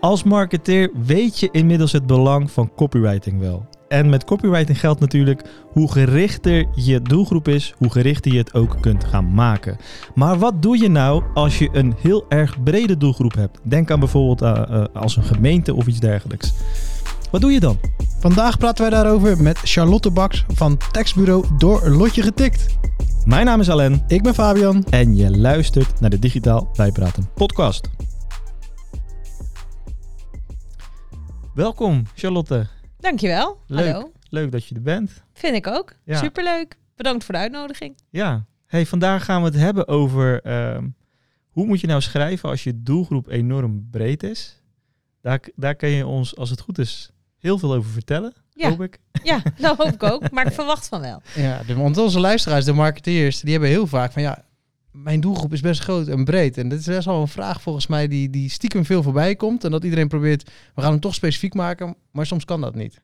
Als marketeer weet je inmiddels het belang van copywriting wel. En met copywriting geldt natuurlijk hoe gerichter je doelgroep is, hoe gerichter je het ook kunt gaan maken. Maar wat doe je nou als je een heel erg brede doelgroep hebt? Denk aan bijvoorbeeld uh, uh, als een gemeente of iets dergelijks. Wat doe je dan? Vandaag praten wij daarover met Charlotte Baks van tekstbureau Door Lotje Getikt. Mijn naam is Alain. Ik ben Fabian. En je luistert naar de Digitaal Bijpraten podcast. Welkom Charlotte. Dankjewel. Leuk, Hallo. Leuk dat je er bent. Vind ik ook. Ja. Superleuk. Bedankt voor de uitnodiging. Ja. Hey, vandaag gaan we het hebben over uh, hoe moet je nou schrijven als je doelgroep enorm breed is. Daar, daar kun je ons, als het goed is, heel veel over vertellen. Ja. Hoop ik. Ja, dat hoop ik ook. Maar ik verwacht van wel. Ja, de, want onze luisteraars, de marketeers, die hebben heel vaak van ja, mijn doelgroep is best groot en breed. En dat is best wel een vraag volgens mij die, die stiekem veel voorbij komt. En dat iedereen probeert, we gaan hem toch specifiek maken, maar soms kan dat niet.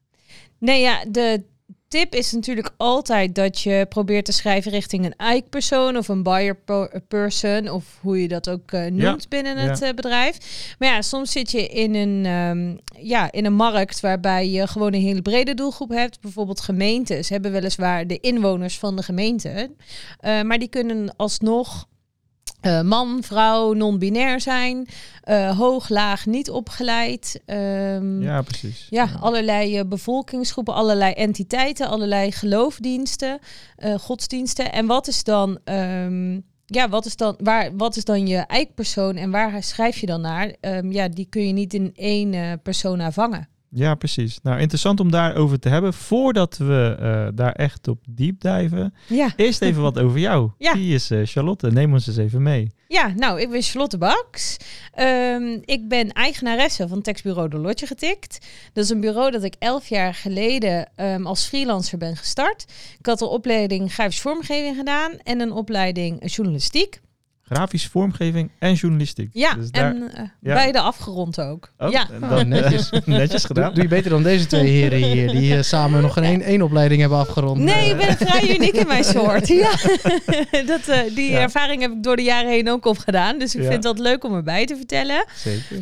Nee, ja, de tip is natuurlijk altijd dat je probeert te schrijven richting een eik-persoon of een buyer-person of hoe je dat ook uh, noemt ja. binnen het uh, bedrijf. Maar ja, soms zit je in een, um, ja, in een markt waarbij je gewoon een hele brede doelgroep hebt. Bijvoorbeeld gemeentes hebben weliswaar de inwoners van de gemeente, uh, maar die kunnen alsnog uh, man, vrouw, non-binair zijn, uh, hoog, laag, niet opgeleid. Um, ja, precies. Ja, ja. allerlei uh, bevolkingsgroepen, allerlei entiteiten, allerlei geloofdiensten, godsdiensten. En wat is dan, um, ja, wat is dan, waar, wat is dan je eikpersoon en waar schrijf je dan naar? Um, ja, die kun je niet in één persona vangen. Ja, precies. Nou, interessant om daarover te hebben. Voordat we uh, daar echt op diep dijven, ja. eerst even wat over jou. Ja. Die is uh, Charlotte. Neem ons eens even mee. Ja, nou, ik ben Charlotte Baks. Um, ik ben eigenaresse van tekstbureau De Lotje Getikt. Dat is een bureau dat ik elf jaar geleden um, als freelancer ben gestart. Ik had een opleiding grafisch vormgeving gedaan en een opleiding journalistiek. Grafische vormgeving en journalistiek. Ja, dus daar, en uh, ja. beide afgerond ook. Oh, ja. dan netjes, netjes gedaan. Doe je beter dan deze twee heren hier, die uh, samen nog geen één opleiding hebben afgerond. Nee, ik ben vrij uniek in mijn soort. Ja. dat, uh, die ja. ervaring heb ik door de jaren heen ook opgedaan. Dus ik ja. vind dat leuk om erbij te vertellen. Zeker.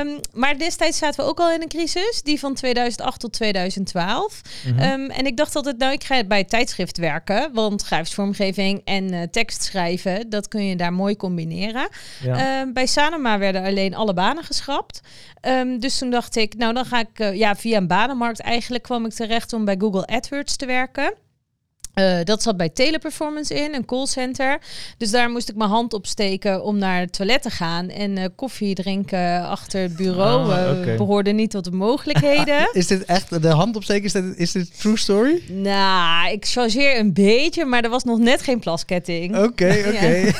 Um, maar destijds zaten we ook al in een crisis, die van 2008 tot 2012. Mm -hmm. um, en ik dacht altijd, nou, ik ga bij het tijdschrift werken. Want grafisch vormgeving en tekst schrijven, dat kun je daar mooi combineren. Ja. Uh, bij Sanoma werden alleen alle banen geschrapt. Um, dus toen dacht ik, nou dan ga ik uh, ja, via een banenmarkt eigenlijk kwam ik terecht om bij Google AdWords te werken. Uh, dat zat bij Teleperformance in, een callcenter. Dus daar moest ik mijn hand op steken om naar het toilet te gaan. En uh, koffie drinken achter het bureau uh, okay. behoorde niet tot de mogelijkheden. is dit echt de hand opsteken? Is dit, is dit true story? Nou, ik chargeer een beetje, maar er was nog net geen plasketting. Oké, oké. Okay.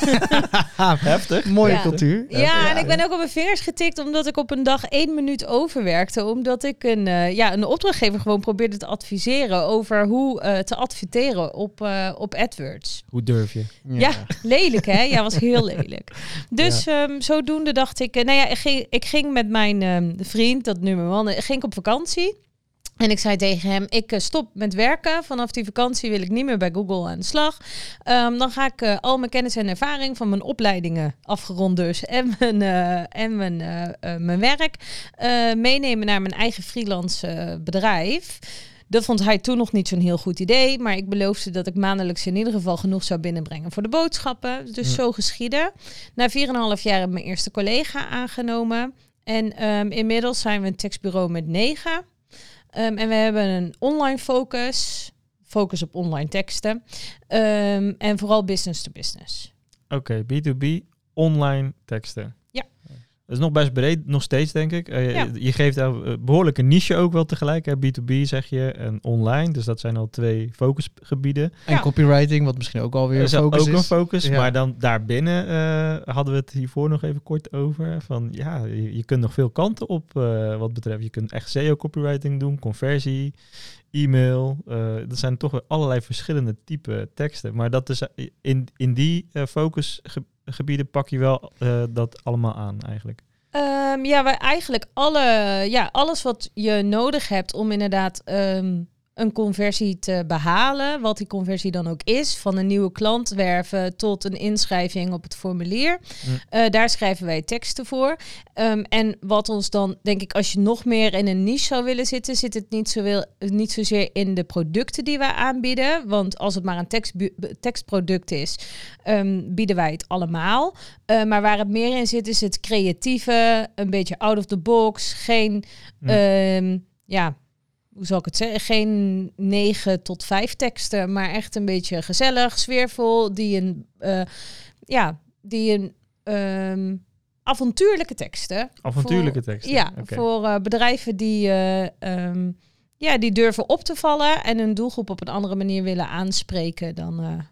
Heftig. Mooie ja. cultuur. Ja, ja, en ik ben ook op mijn vingers getikt omdat ik op een dag één minuut overwerkte. Omdat ik een, uh, ja, een opdrachtgever gewoon probeerde te adviseren over hoe uh, te adverteren op, uh, op AdWords. Hoe durf je? Ja, ja lelijk hè? Ja, was heel lelijk. Dus ja. um, zodoende dacht ik, nou ja, ik ging, ik ging met mijn um, vriend, dat nu mijn man, ging ik op vakantie. En ik zei tegen hem, ik uh, stop met werken. Vanaf die vakantie wil ik niet meer bij Google aan de slag. Um, dan ga ik uh, al mijn kennis en ervaring van mijn opleidingen afgerond dus. En mijn, uh, en mijn, mijn werk meenemen naar mijn eigen freelance bedrijf. Dat vond hij toen nog niet zo'n heel goed idee. Maar ik beloofde dat ik maandelijks in ieder geval genoeg zou binnenbrengen voor de boodschappen. Dus ja. zo geschieden. Na 4,5 jaar heb ik mijn eerste collega aangenomen. En um, inmiddels zijn we een tekstbureau met negen. Um, en we hebben een online focus. Focus op online teksten. Um, en vooral business to business. Oké, okay, B2B, online teksten. Dat is nog best breed, nog steeds denk ik. Uh, ja. Je geeft een behoorlijke niche ook wel tegelijk. Hè? B2B zeg je en online. Dus dat zijn al twee focusgebieden. En ja. copywriting, wat misschien ook alweer een focus ook is. een focus. Ja. Maar dan daarbinnen uh, hadden we het hiervoor nog even kort over. Van ja, je, je kunt nog veel kanten op uh, wat betreft. Je kunt echt SEO copywriting doen, conversie, e-mail. Uh, dat zijn toch weer allerlei verschillende type teksten. Maar dat is in, in die focusgebieden pak je wel dat allemaal aan eigenlijk. Um, ja, wij eigenlijk alle, ja, alles wat je nodig hebt om inderdaad um, een conversie te behalen, wat die conversie dan ook is, van een nieuwe klant werven tot een inschrijving op het formulier. Mm. Eh, daar schrijven wij teksten voor. Ehm, en wat ons dan, denk ik, als je nog meer in een niche zou willen zitten, zit het niet, zoveel, niet zozeer in de producten die wij aanbieden. Want als het maar een tekstproduct is, ehm, bieden wij het allemaal. Eh, maar waar het meer in zit, is het creatieve, een beetje out of the box, geen, Mm. ehm, ja, hoe zal ik het zeggen? Geen 9 tot 5 teksten, maar echt een beetje gezellig, sfeervol, die een, eh, ja, die een ehm, avontuurlijke teksten. Avontuurlijke teksten. Ja, voor eh, bedrijven die, eh, ehm, ja, die durven op te vallen en hun doelgroep op een andere manier willen aanspreken dan,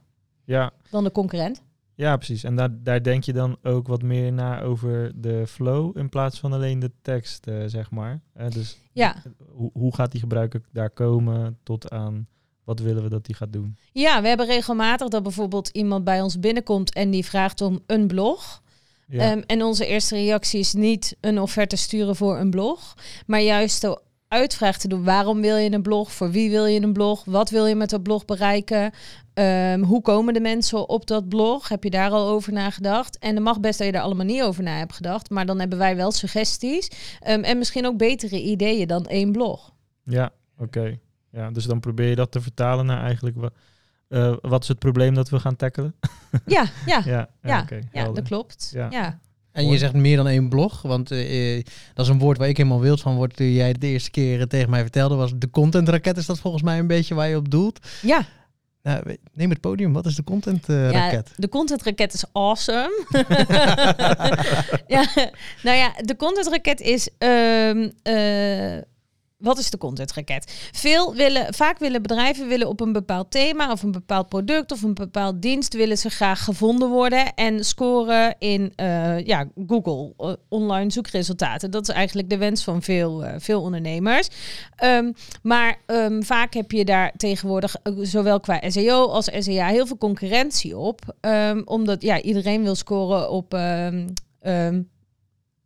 Ja, dan de concurrent. Ja, precies. En daar, daar denk je dan ook wat meer na over de flow in plaats van alleen de tekst, eh, zeg maar. Eh, dus Ja. hoe, hoe gaat die gebruiker daar komen tot aan wat willen we dat die gaat doen? Ja, we hebben regelmatig dat bijvoorbeeld iemand bij ons binnenkomt en die vraagt om een blog. Ja, Ehm, en onze eerste reactie is niet een offerte sturen voor een blog, maar juist de uitvraag te doen. Waarom wil je een blog? Voor wie wil je een blog? Wat wil je met dat blog bereiken? Ehm, hoe komen de mensen op dat blog? Heb je daar al over nagedacht? En het mag best dat je daar allemaal niet over na hebt gedacht, maar dan hebben wij wel suggesties Ehm, en misschien ook betere ideeën dan één blog. ja oké. Ja, dus dan probeer je dat te vertalen naar eigenlijk eh, wat is het probleem dat we gaan tackelen? Ja, ja, ja, ja, oké, ja, dat klopt. Ja. Ja. En je zegt meer dan één blog, want eh, eh, dat is een woord waar ik helemaal wild van word. Toen jij de eerste keer eh, tegen mij vertelde, was de contentraket. Is dat volgens mij een beetje waar je op doelt? ja. Nou, neem het podium. Wat is de contentraket? Ja, de content raket is awesome. ja, nou ja, de content raket is. ehm, eh, wat is de content raket? Veel willen, vaak willen bedrijven willen op een bepaald thema of een bepaald product of een bepaald dienst willen ze graag gevonden worden en scoren in eh, ja, Google eh, online zoekresultaten. Dat is eigenlijk de wens van veel, eh, veel ondernemers. Ehm, maar ehm, vaak heb je daar tegenwoordig zowel qua SEO als SEA heel veel concurrentie op. Ehm, omdat ja, iedereen wil scoren op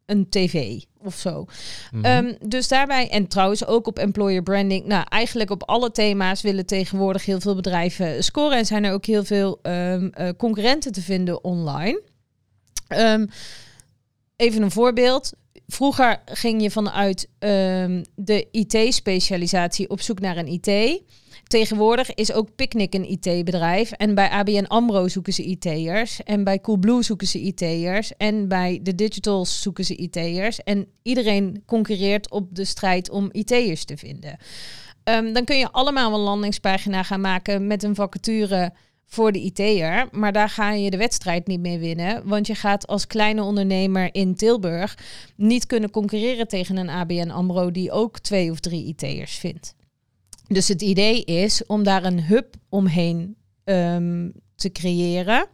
een tv of zo. Mhm. Ehm, dus daarbij, en trouwens ook op employer branding. Nou, eigenlijk op alle thema's willen tegenwoordig heel veel bedrijven scoren. En zijn er ook heel veel ehm, eh, concurrenten te vinden online. Ehm, even een voorbeeld. Vroeger ging je vanuit de IT-specialisatie op zoek naar een IT. Tegenwoordig is ook Picnic een IT-bedrijf. En bij ABN AMRO zoeken ze IT'ers. En bij Coolblue zoeken ze IT'ers. En bij de Digitals zoeken ze IT'ers. En iedereen concurreert op de strijd om IT'ers te vinden. Ehm, dan kun je allemaal een landingspagina gaan maken met een vacature voor de IT'er. Maar daar ga je de wedstrijd niet mee winnen. Want je gaat als kleine ondernemer in Tilburg niet kunnen concurreren tegen een ABN AMRO die ook twee of drie IT'ers vindt. Dus het idee is om daar een hub omheen ehm, te creëren.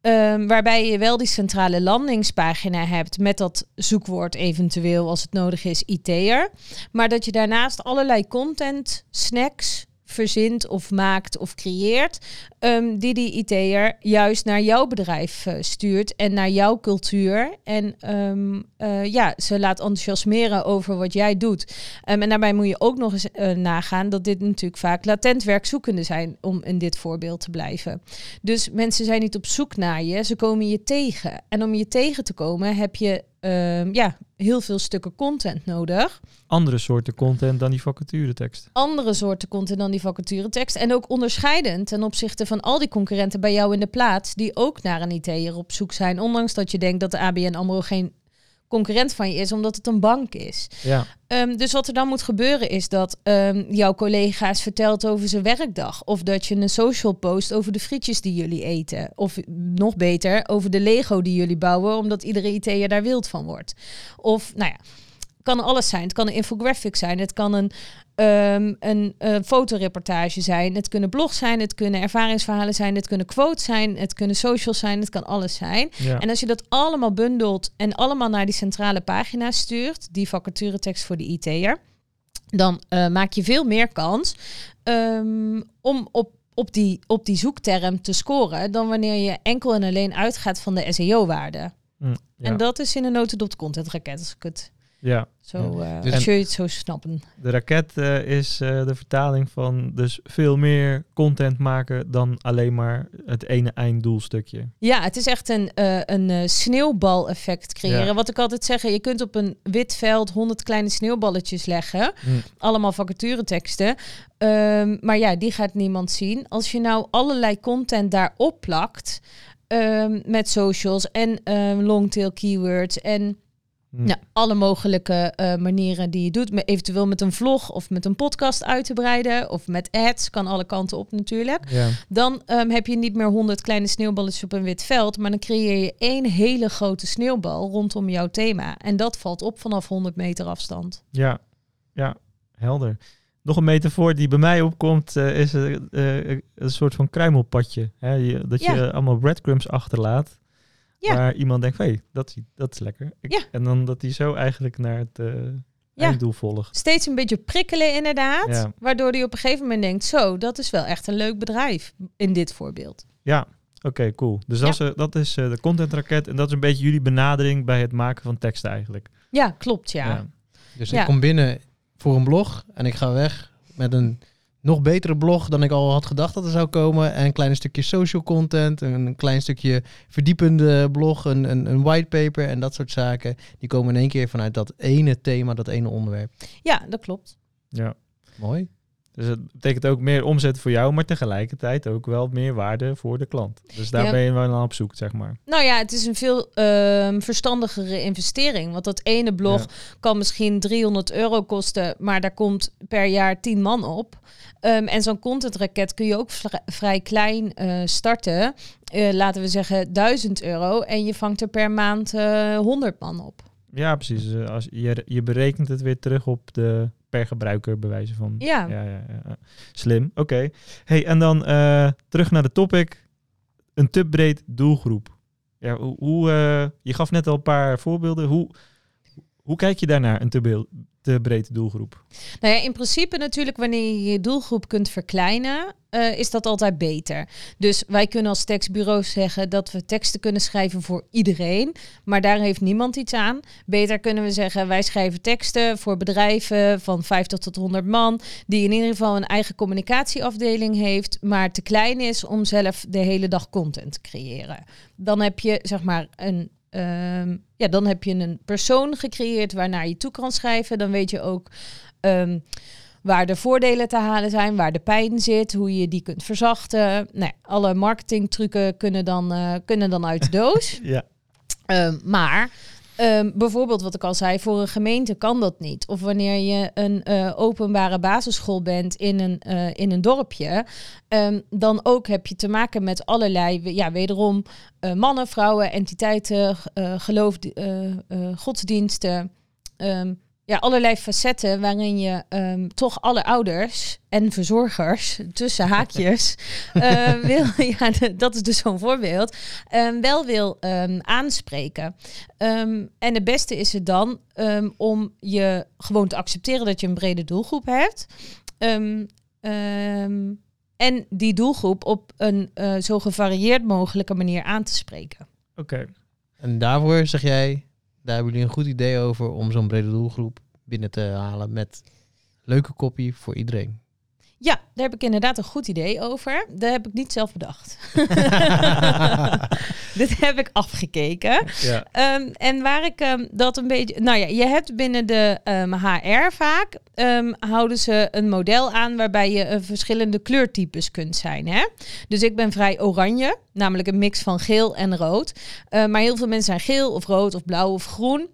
Ehm, waarbij je wel die centrale landingspagina hebt met dat zoekwoord eventueel als het nodig is IT'er. Maar dat je daarnaast allerlei content, snacks verzint of maakt of creëert. Ehm, die die IT'er juist naar jouw bedrijf eh, stuurt en naar jouw cultuur. En ehm, eh, ja, ze laat enthousiasmeren over wat jij doet. Ehm, en daarbij moet je ook nog eens eh, nagaan dat dit natuurlijk vaak latent werkzoekenden zijn, om in dit voorbeeld te blijven. Dus mensen zijn niet op zoek naar je, ze komen je tegen. En om je tegen te komen heb je ja, heel veel stukken content nodig. Andere soorten content dan die vacaturetekst. Andere soorten content dan die vacaturetekst. En ook onderscheidend ten opzichte van al die concurrenten bij jou in de plaats, die ook naar een IT'er op zoek zijn. Ondanks dat je denkt dat de ABN AMRO geen concurrent van je is, omdat het een bank is. Ja, Ehm, dus wat er dan moet gebeuren is dat ehm, jouw collega's vertelt over zijn werkdag. Of dat je een social post over de frietjes die jullie eten. Of nog beter, over de Lego die jullie bouwen, omdat iedere IT'er daar wild van wordt. Of, nou ja, kan alles zijn. Het kan een infographic zijn. Het kan een, ehm, een eh, fotoreportage zijn. Het kunnen blogs zijn. Het kunnen ervaringsverhalen zijn. Het kunnen quotes zijn. Het kunnen socials zijn. Het kan alles zijn. ja. En als je dat allemaal bundelt en allemaal naar die centrale pagina stuurt, die vacaturetekst voor de IT'er, dan eh, maak je veel meer kans ehm, om op, op, die, op die zoekterm te scoren dan wanneer je enkel en alleen uitgaat van de SEO-waarde. Hm, ja. En dat is in een notendop content raket, als ik het Ja, Zo, eh Dus- als je het zo snappen. de raket eh, is eh, de vertaling van dus veel meer content maken dan alleen maar het ene einddoelstukje. Ja, het is echt een, eh een eh, sneeuwbaleffect creëren. Ja. Wat ik altijd zeg, je kunt op een wit veld honderd kleine sneeuwballetjes leggen. Hm. Allemaal vacatureteksten. Ehm, maar ja, die gaat niemand zien. Als je nou allerlei content daarop plakt... ehm, met socials en ehm, longtail keywords en Hm. nou, alle mogelijke eh, manieren die je doet. Met, eventueel met een vlog of met een podcast uit te breiden. Of met ads, kan alle kanten op natuurlijk. Ja. Dan ehm, heb je niet meer honderd kleine sneeuwballetjes op een wit veld. Maar dan creëer je één hele grote sneeuwbal rondom jouw thema. En dat valt op vanaf 100 meter afstand. Ja, ja, helder. Nog een metafoor die bij mij opkomt, eh, is eh, een soort van kruimelpadje. Hè? Je, dat je allemaal breadcrumbs achterlaat. Ja. Waar iemand denkt, hé, hey, dat, is- dat is lekker. Ik- Ja. En dan dat hij zo eigenlijk naar het eh Ja. einddoel volgt. Steeds een beetje prikkelen inderdaad. Ja. Waardoor hij op een gegeven moment denkt... zo, dat is wel echt een leuk bedrijf in dit voorbeeld. Ja, oké, cool. Dus dat is, eh, dat is eh, de content raket. En dat is een beetje jullie benadering bij het maken van teksten eigenlijk. Ja, klopt ja. Dus Ja. ik kom binnen voor een blog en ik ga weg met een nog betere blog dan ik al had gedacht dat er zou komen. En een klein stukje social content, een, een klein stukje verdiepende blog, een, een, een whitepaper en dat soort zaken. Die komen in één keer vanuit dat ene thema, dat ene onderwerp. Ja, dat klopt. Ja. Mooi. Dus het betekent ook meer omzet voor jou, maar tegelijkertijd ook wel meer waarde voor de klant. Dus daar Ja. ben je wel aan op zoek, zeg maar. Nou ja, het is een veel ehm, verstandigere investering. Want dat ene blog Ja. kan misschien 300 euro kosten, maar daar komt per jaar 10 man op. Ehm, en zo'n contentraket kun je ook vri- vrij klein eh, starten. Eh, laten we zeggen 1000 euro. En je vangt er per maand eh 100 man op. Ja, precies. Dus, eh, Als je, je berekent het weer terug op de per gebruiker bewijzen van. Ja. ja, ja, ja. Slim. Oké. Hey, en dan eh, terug naar de topic. Een te breed doelgroep. Ja, hoe, hoe, eh, je gaf net al een paar voorbeelden. Hoe, hoe kijk je daarnaar, een te, te breed doelgroep? Nou ja, in principe natuurlijk wanneer je je doelgroep kunt verkleinen, eh, is dat altijd beter. Dus wij kunnen als tekstbureau zeggen dat we teksten kunnen schrijven voor iedereen, maar daar heeft niemand iets aan. Beter kunnen we zeggen wij schrijven teksten voor bedrijven van 50 tot 100 man, die in ieder geval een eigen communicatieafdeling heeft, maar te klein is om zelf de hele dag content te creëren. Dan heb je zeg maar een Ehm, ja, dan heb je een persoon gecreëerd waarnaar je toe kan schrijven. Dan weet je ook ehm, waar de voordelen te halen zijn, waar de pijn zit, hoe je die kunt verzachten. Nou, alle marketingtrucken kunnen dan, eh, kunnen dan uit de doos. Ja. Ehm, maar ehm, bijvoorbeeld wat ik al zei, voor een gemeente kan dat niet. Of wanneer je een eh, openbare basisschool bent in een, eh, in een dorpje, ehm, dan ook heb je te maken met allerlei, ja, wederom eh, mannen, vrouwen, entiteiten, geloof, godsdiensten. ehm, ja, allerlei facetten waarin je ehm, toch alle ouders en verzorgers, tussen haakjes, eh, wil, ja, dat is dus zo'n voorbeeld, ehm, wel wil ehm, aanspreken. Ehm, en het beste is het dan ehm, om je gewoon te accepteren dat je een brede doelgroep hebt. Ehm, ehm, en die doelgroep op een eh, zo gevarieerd mogelijke manier aan te spreken. Oké. En daarvoor zeg jij, daar hebben jullie een goed idee over om zo'n brede doelgroep binnen te halen met leuke kopie voor iedereen. Ja, daar heb ik inderdaad een goed idee over. Dat heb ik niet zelf bedacht. Dit heb ik afgekeken. Ja. Ehm, en waar ik ehm, dat een beetje. Nou ja, je hebt binnen de HR vaak. ehm, houden ze een model aan waarbij je eh, verschillende kleurtypes kunt zijn. Hè? Dus ik ben vrij oranje, namelijk een mix van geel en rood. Eh, maar heel veel mensen zijn geel of rood of blauw of groen.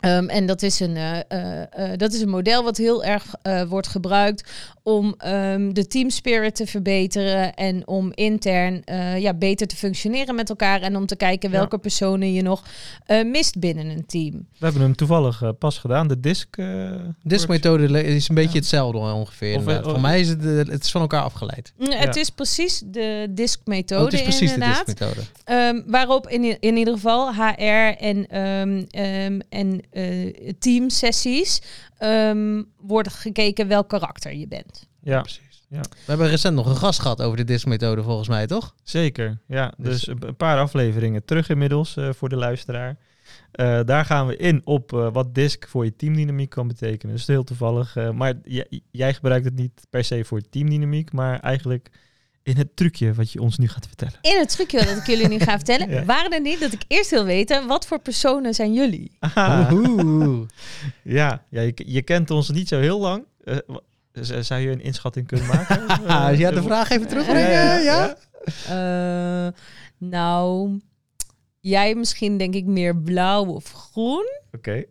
En dat is, een, eh, dat is een model wat heel erg wordt gebruikt om ehm, de team spirit te verbeteren en om intern eh, ja, beter te functioneren met elkaar en om te kijken Ja. welke personen je nog eh, mist binnen een team. We hebben hem toevallig eh, pas gedaan, de disc. eh, Diskmethode le- is een beetje Ja. hetzelfde ongeveer. Of, Voor mij is het, het is van elkaar afgeleid. Mm, Het is precies de DISC-methode Oh, het is precies inderdaad. de diskmethode. Ehm, waarop in, in ieder geval HR en, ehm, ehm, en eh, teamsessies ehm, wordt gekeken welk karakter je bent. Ja, Precies. Ja. We hebben recent nog een gast gehad over de diskmethode volgens mij, toch? Zeker, ja. Dus- Dus, een paar afleveringen terug inmiddels eh, voor de luisteraar. Eh, daar gaan we in op eh, wat disk voor je teamdynamiek kan betekenen. Dus heel toevallig. eh, maar jij gebruikt het niet per se voor teamdynamiek, maar eigenlijk in het trucje wat je ons nu gaat vertellen. In het trucje dat ik jullie nu ga vertellen, Ja. waren er niet dat ik eerst wil weten, wat voor personen zijn jullie? Ja, ja je, je kent ons niet zo heel lang. Eh, zou je een inschatting kunnen maken? Ah, ja, de vraag even terugbrengen. Ja, Ja, ja, ja. Eh, nou, jij misschien denk ik meer blauw of groen. Oké.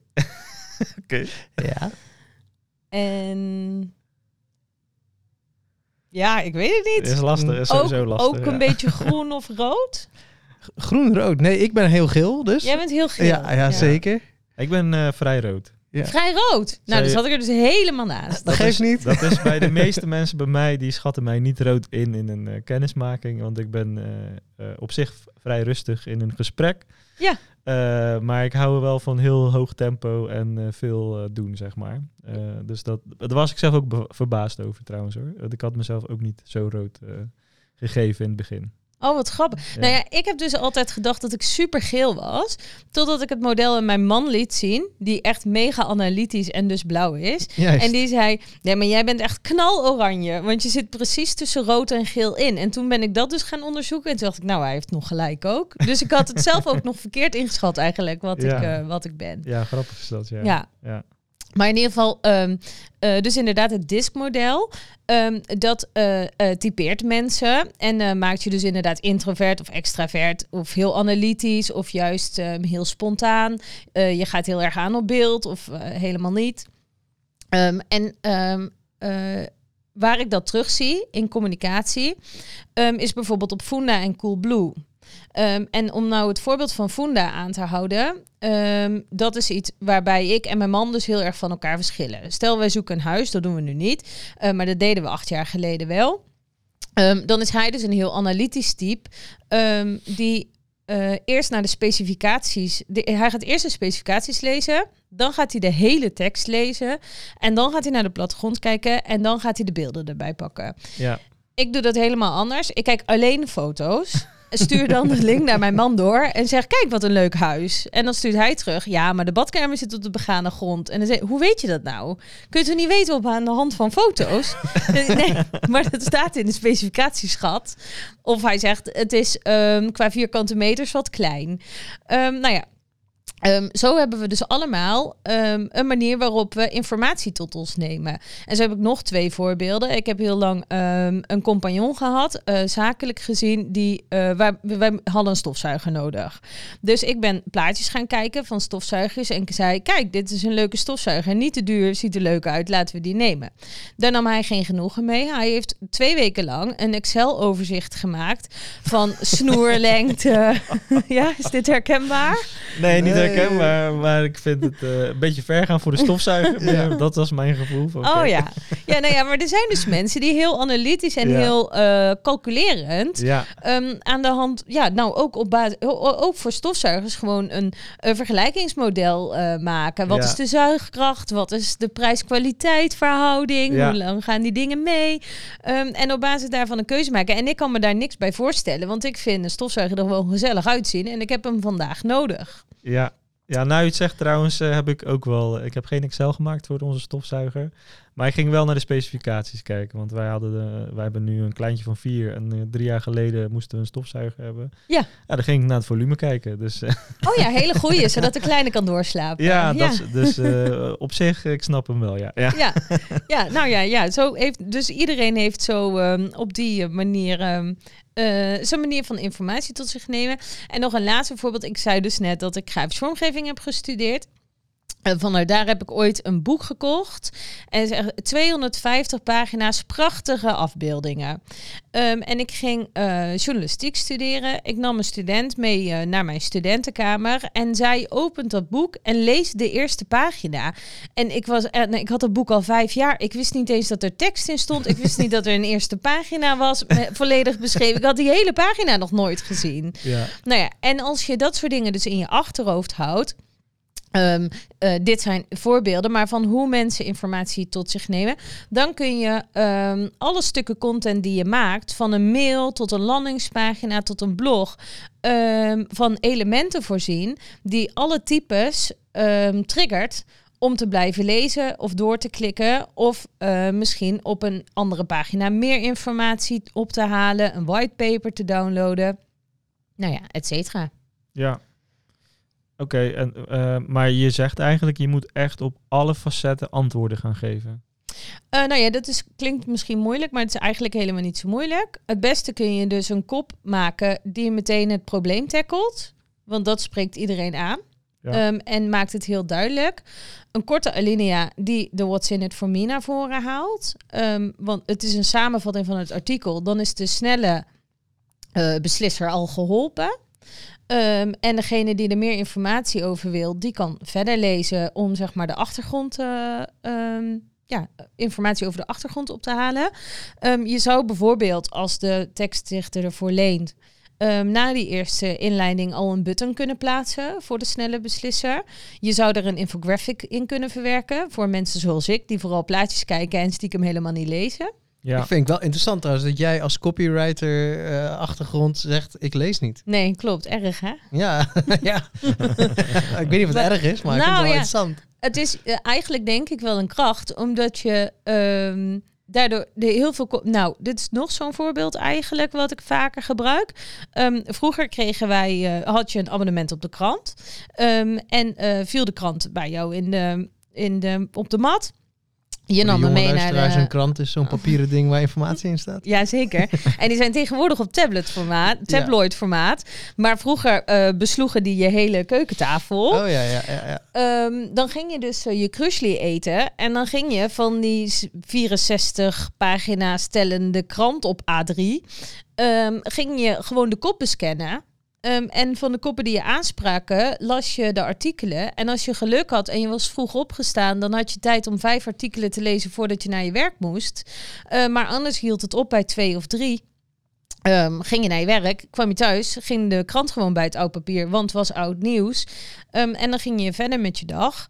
Oké. Ja. En ja, ik weet het niet. Is lastig, is ook sowieso lastig. ook een beetje groen of rood. Groen-rood. Nee, ik ben heel geel, dus. Jij bent heel geel. ja, ja, zeker. Ik ben eh, vrij rood. Ja. Vrij rood. Nou, je- zat ik er dus helemaal naast. Dat geeft is, niet. Dat is bij de meeste mensen bij mij, die schatten mij niet rood in in een eh, kennismaking. Want ik ben eh, op zich vrij rustig in een gesprek. Ja. Eh, maar ik hou wel van heel hoog tempo en eh, veel eh, doen, zeg maar. Dus dat, daar was ik zelf ook verbaasd over trouwens hoor. Ik had mezelf ook niet zo rood gegeven in het begin. Oh, wat grappig. Ja. Nou ja, ik heb dus altijd gedacht dat ik super geel was. Totdat ik het model aan mijn man liet zien. Die echt mega analytisch en dus blauw is. Juist. En die zei, nee, maar jij bent echt knaloranje. Want je zit precies tussen rood en geel in. En toen ben ik dat dus gaan onderzoeken. En toen dacht ik, nou, hij heeft nog gelijk ook. Dus ik had het zelf ook nog verkeerd ingeschat eigenlijk, wat, Ja. ik, eh, wat ik ben. Ja, grappig is dat. Ja. Ja. Ja. Maar in ieder geval, ehm, eh, dus inderdaad het diskmodel, ehm, dat eh, typeert mensen en maakt je dus inderdaad introvert of extravert of heel analytisch of juist ehm, heel spontaan. Je gaat heel erg aan op beeld of helemaal niet. En waar ik dat terugzie in communicatie, is bijvoorbeeld op Funda en Coolblue. Ehm, en om nou het voorbeeld van Funda aan te houden, ehm, dat is iets waarbij ik en mijn man dus heel erg van elkaar verschillen. Stel, wij zoeken een huis, dat doen we nu niet, eh, maar dat deden we acht jaar geleden wel. Ehm, dan is hij dus een heel analytisch type, die eh, eerst naar de specificaties, de, hij gaat eerst de specificaties lezen, dan gaat hij de hele tekst lezen en dan gaat hij naar de plattegrond kijken en dan gaat hij de beelden erbij pakken. Ja. Ik doe dat helemaal anders. Ik kijk alleen foto's. Stuur dan de link naar mijn man door en zeg: Kijk wat een leuk huis. En dan stuurt hij terug: Ja, maar de badkamer zit op de begane grond. En dan zeg Hoe weet je dat nou? Kun je het niet weten op aan de hand van foto's? nee, maar dat staat in de specificatieschat. Of hij zegt: Het is ehm, qua vierkante meters wat klein. Ehm, nou ja. Ehm, zo hebben we dus allemaal ehm, een manier waarop we informatie tot ons nemen. En zo heb ik nog twee voorbeelden. Ik heb heel lang ehm, een compagnon gehad, eh, zakelijk gezien, die eh, wij, wij hadden een stofzuiger nodig. Dus ik ben plaatjes gaan kijken van stofzuigers en ik zei: Kijk, dit is een leuke stofzuiger. Niet te duur, ziet er leuk uit, laten we die nemen. Daar nam hij geen genoegen mee. Hij heeft twee weken lang een Excel-overzicht gemaakt van snoerlengte. ja, is dit herkenbaar? Nee, niet Nee. Herkenbaar, maar ik vind het eh, een beetje ver gaan voor de stofzuiger. maar Ja. Dat was mijn gevoel. Van, Oh ja. Ja, nou ja, maar er zijn dus mensen die heel analytisch en Ja. heel eh, calculerend Ja, ehm, aan de hand, ja, nou ook op basis, ook voor stofzuigers gewoon een, eh, vergelijkingsmodel eh, maken. Wat is de zuigkracht? Wat is de prijs-kwaliteit verhouding? Hoe lang gaan die dingen mee? Ehm, en op basis daarvan een keuze maken. En ik kan me daar niks bij voorstellen, want ik vind een stofzuiger er gewoon gezellig uitzien en ik heb hem vandaag nodig. ja. Ja, nou je het zegt trouwens, eh, heb ik ook wel. Ik heb geen Excel gemaakt voor onze stofzuiger. Maar ik ging wel naar de specificaties kijken. Want wij, hadden de, wij hebben nu een kleintje van vier. En eh, drie jaar geleden moesten we een stofzuiger hebben. Ja. Ja, dan ging ik naar het volume kijken. Dus eh, Oh ja, hele goeie, zodat de kleine kan doorslapen. ja, Dat, is- dus eh, op zich, ik snap hem wel. Ja, ja. Ja, ja nou ja, ja zo heeft, dus iedereen heeft zo ehm, op die manier eh, zo'n manier van informatie tot zich nemen. En nog een laatste voorbeeld. Ik zei dus net dat ik grafisch vormgeving heb gestudeerd. En vanuit daar heb ik ooit een boek gekocht. En het is echt 250 pagina's, prachtige afbeeldingen. Ehm, en ik ging eh, journalistiek studeren. Ik nam een student mee eh, naar mijn studentenkamer. En zij opent dat boek en leest de eerste pagina. En ik, was, eh, nee, ik had dat boek al vijf jaar. Ik wist niet eens dat er tekst in stond. Ik wist niet dat er een eerste pagina was, volledig beschreven. Ik had die hele pagina nog nooit gezien. ja. Nou ja, en als je dat soort dingen dus in je achterhoofd houdt. Eh, dit zijn voorbeelden, maar van hoe mensen informatie tot zich nemen. Dan kun je ehm, alle stukken content die je maakt, van een mail tot een landingspagina tot een blog, ehm, van elementen voorzien die alle types um, triggert om te blijven lezen of door te klikken of eh, misschien op een andere pagina meer informatie op te halen, een whitepaper te downloaden, nou ja, et cetera. Ja. Oké, en eh, maar je zegt eigenlijk, je moet echt op alle facetten antwoorden gaan geven. Uh, nou ja, dat is, klinkt misschien moeilijk, maar het is eigenlijk helemaal niet zo moeilijk. Het beste kun je dus een kop maken die meteen het probleem tackelt. Want dat spreekt iedereen aan. Ja. Ehm, en maakt het heel duidelijk. Een korte alinea die de What's in it for me naar voren haalt. Ehm, want het is een samenvatting van het artikel. Dan is de snelle eh, beslisser al geholpen. Ehm, en degene die er meer informatie over wil, die kan verder lezen om zeg maar de achtergrond, eh, ehm, ja, informatie over de achtergrond op te halen. Ehm, je zou bijvoorbeeld, als de tekstdichter ervoor leent, na die eerste inleiding al een button kunnen plaatsen voor de snelle beslisser. Je zou er een infographic in kunnen verwerken voor mensen zoals ik, die vooral plaatjes kijken en stiekem helemaal niet lezen. Ja. Ik vind het wel interessant trouwens dat jij als copywriter eh, achtergrond zegt, ik lees niet. Nee, klopt, erg hè? Ja, ja. ik weet niet of het Maar- erg is, maar ik vind het Nou, wel ja. interessant. Het is eh, eigenlijk denk ik wel een kracht, omdat je ehm, daardoor de heel veel. Nou, dit is nog zo'n voorbeeld eigenlijk wat ik vaker gebruik. Ehm, vroeger kregen wij, eh, had je een abonnement op de krant Ehm, en eh, viel de krant bij jou in de, in de, op de mat. Je nam jonge mee naar de. Een krant is zo'n papieren ding waar informatie in staat. Ja, zeker. en die zijn tegenwoordig op tabletformaat, tabloid-formaat. Maar vroeger eh, besloegen die je hele keukentafel. Oh ja, ja, ja. ja. Ehm, dan ging je dus eh, je krusli eten. En dan ging je van die s- 64 pagina's stellende krant op A3. ehm, ging je gewoon de koppen scannen. Ehm, en van de koppen die je aanspraken, las je de artikelen. En als je geluk had en je was vroeg opgestaan, dan had je tijd om vijf artikelen te lezen voordat je naar je werk moest. Eh, maar anders hield het op bij twee of drie. Ehm, ging je naar je werk, kwam je thuis, ging de krant gewoon bij het oud papier, want het was oud nieuws. Ehm, en dan ging je verder met je dag.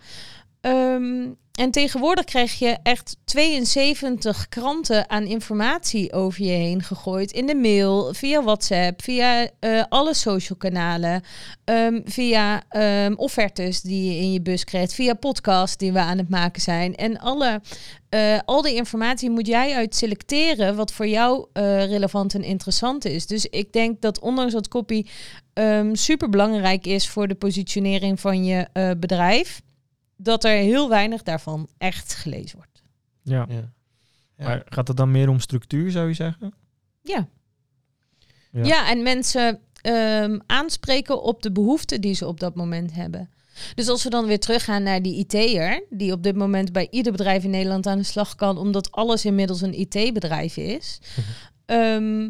Ehm, en tegenwoordig krijg je echt 72 kranten aan informatie over je heen gegooid. In de mail, via WhatsApp, via eh, alle social kanalen. ehm, via ehm, offertes die je in je bus krijgt. Via podcasts die we aan het maken zijn. En alle, eh, al die informatie moet jij uit selecteren wat voor jou eh, relevant en interessant is. Dus ik denk dat ondanks dat copy ehm super belangrijk is voor de positionering van je bedrijf, dat er heel weinig daarvan echt gelezen wordt. Ja. ja. Maar gaat het dan meer om structuur, zou je zeggen? Ja. Ja. Ja, en mensen ehm, aanspreken op de behoeften die ze op dat moment hebben. Dus als we dan weer teruggaan naar die IT'er, die op dit moment bij ieder bedrijf in Nederland aan de slag kan, omdat alles inmiddels een IT-bedrijf is, ehm,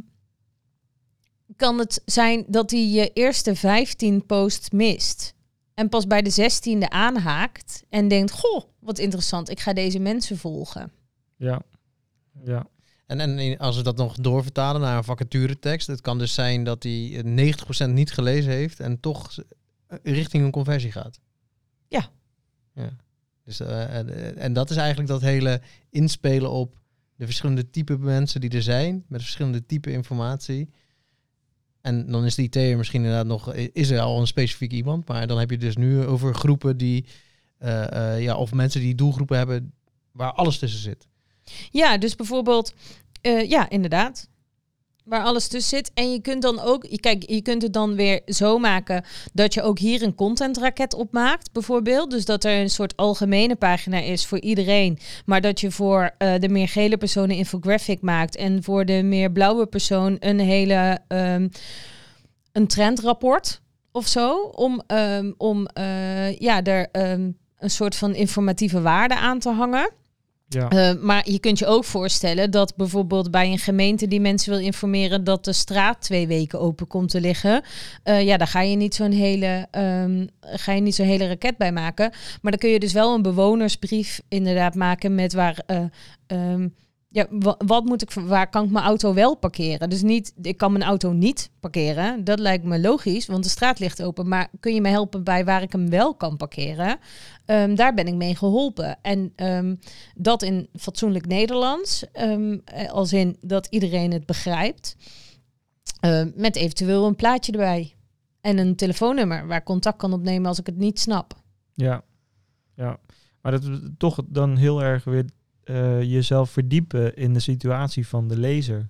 kan het zijn dat hij je eerste 15 posts mist. En pas bij de 16e aanhaakt en denkt: Goh, wat interessant, ik ga deze mensen volgen. Ja. Ja. En, en als we dat nog doorvertalen naar een vacaturetekst, het kan dus zijn dat hij eh, 90% niet gelezen heeft en toch eh, richting een conversie gaat. Ja. ja. Dus, eh, en, en dat is eigenlijk dat hele inspelen op de verschillende type mensen die er zijn, met verschillende type informatie. En dan is de IT'er misschien inderdaad nog, is er al een specifiek iemand, maar dan heb je dus nu over groepen die, eh, eh, ja, of mensen die doelgroepen hebben waar alles tussen zit. Ja, dus bijvoorbeeld, eh, ja, inderdaad. Waar alles tussen zit. En je kunt dan ook, kijk, je kunt het dan weer zo maken dat je ook hier een contentraket op maakt, bijvoorbeeld. Dus dat er een soort algemene pagina is voor iedereen. Maar dat je voor eh, de meer gele persoon een infographic maakt. En voor de meer blauwe persoon een hele ehm, een trendrapport of zo. Om, ehm, om eh, ja, er ehm, een soort van informatieve waarde aan te hangen. Ja. Uh, maar je kunt je ook voorstellen dat bijvoorbeeld bij een gemeente die mensen wil informeren dat de straat twee weken open komt te liggen. Uh, ja, daar ga je niet zo'n hele, um, ga je niet zo'n hele raket bij maken. Maar dan kun je dus wel een bewonersbrief inderdaad maken met waar. Uh, um, ja, wa- wat moet ik, waar kan ik mijn auto wel parkeren? Dus niet, ik kan mijn auto niet parkeren. Dat lijkt me logisch, want de straat ligt open. Maar kun je me helpen bij waar ik hem wel kan parkeren? Ehm, daar ben ik mee geholpen. En ehm, dat in fatsoenlijk Nederlands, ehm, eh, als in dat iedereen het begrijpt. Met eventueel een plaatje erbij. En een telefoonnummer waar contact kan opnemen als ik het niet snap. Ja, ja. Maar dat is toch dan heel erg weer eh, jezelf verdiepen in de situatie van de lezer.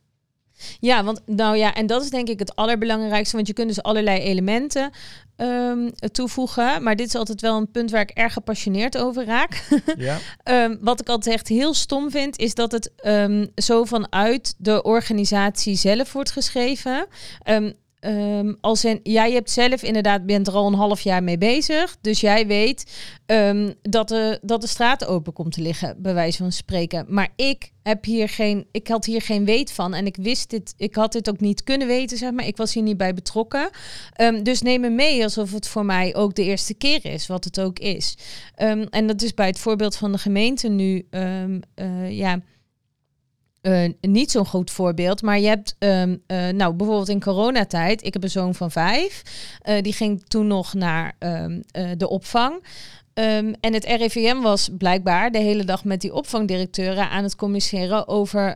Ja, want nou ja, en dat is denk ik het allerbelangrijkste. Want je kunt dus allerlei elementen ehm, toevoegen. Maar dit is altijd wel een punt waar ik erg gepassioneerd over raak. Ja, Ehm, wat ik altijd echt heel stom vind, is dat het ehm, zo vanuit de organisatie zelf wordt geschreven. Ehm, als in, jij hebt zelf inderdaad, bent er al een half jaar mee bezig. Dus jij weet ehm, dat, de, dat de straat open komt te liggen, bij wijze van spreken. Maar ik heb hier geen, ik had hier geen weet van. En ik wist dit, ik had dit ook niet kunnen weten, zeg maar. Ik was hier niet bij betrokken. Ehm, dus neem me mee alsof het voor mij ook de eerste keer is, wat het ook is. En dat is bij het voorbeeld van de gemeente nu, eh, ja, eh, niet zo'n goed voorbeeld. Maar je hebt, eh, nou bijvoorbeeld in coronatijd, ik heb een zoon van vijf, eh, die ging toen nog naar ehm, eh, de opvang. Ehm, en het RIVM was blijkbaar de hele dag met die opvangdirecteuren aan het communiceren over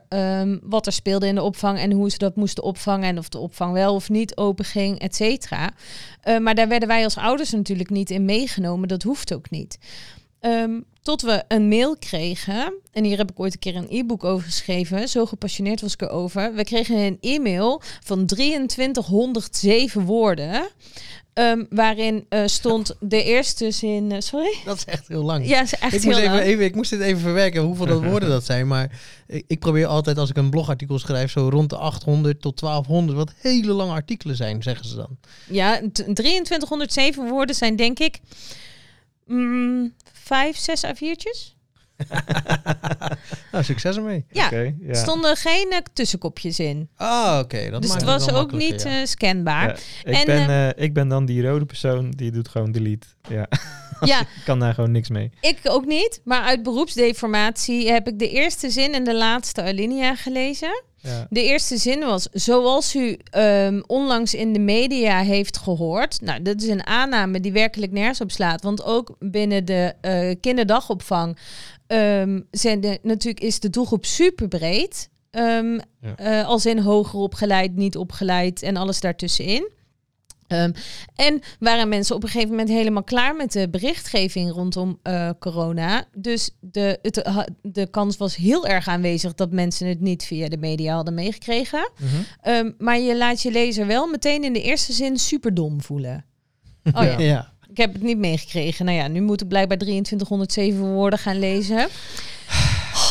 wat er speelde in de opvang en hoe ze dat moesten opvangen en of de opvang wel of niet open ging, et cetera. Maar daar werden wij als ouders natuurlijk niet in meegenomen. Dat hoeft ook niet. Tot we een mail kregen. En hier heb ik ooit een keer een e-book over geschreven. Zo gepassioneerd was ik erover. We kregen een e-mail van 2307 woorden. ehm, waarin eh, stond de eerste zin. eh, sorry? Dat is echt heel lang. Ja, is echt ik, heel moest even, lang. even, ik moest dit even verwerken, hoeveel dat woorden dat zijn. Maar ik, ik probeer altijd, als ik een blogartikel schrijf, zo rond de 800 tot 1200, wat hele lange artikelen zijn, zeggen ze dan. Ja, t- 2307 woorden zijn denk ik mm, vijf, zes A4'tjes. Nou, succes ermee. Ja, oké. ja. er stonden geen eh, tussenkopjes in. Ah, oké. dat dus maakt het was ook niet ja. eh, scanbaar. Ja, ik, En, ben, eh, ik ben dan die rode persoon die doet gewoon delete. Ja, Ja, ik kan daar gewoon niks mee. ik ook niet. Maar uit beroepsdeformatie heb ik de eerste zin en de laatste alinea gelezen. Ja, De eerste zin was, zoals u ehm, onlangs in de media heeft gehoord. Nou, dat is een aanname die werkelijk nergens op slaat. Want ook binnen de eh, kinderdagopvang ehm, zijn de, natuurlijk is de doelgroep super breed. Ehm, Ja. eh, als in hoger opgeleid, niet opgeleid en alles daartussenin. Ehm, en waren mensen op een gegeven moment helemaal klaar met de berichtgeving rondom eh, corona. Dus de, het, ha- de kans was heel erg aanwezig dat mensen het niet via de media hadden meegekregen. Mhm. Ehm, maar je laat je lezer wel meteen in de eerste zin super dom voelen. Oh ja, ja. ik heb het niet meegekregen. Nou ja, nu moet ik blijkbaar 2307 woorden gaan lezen.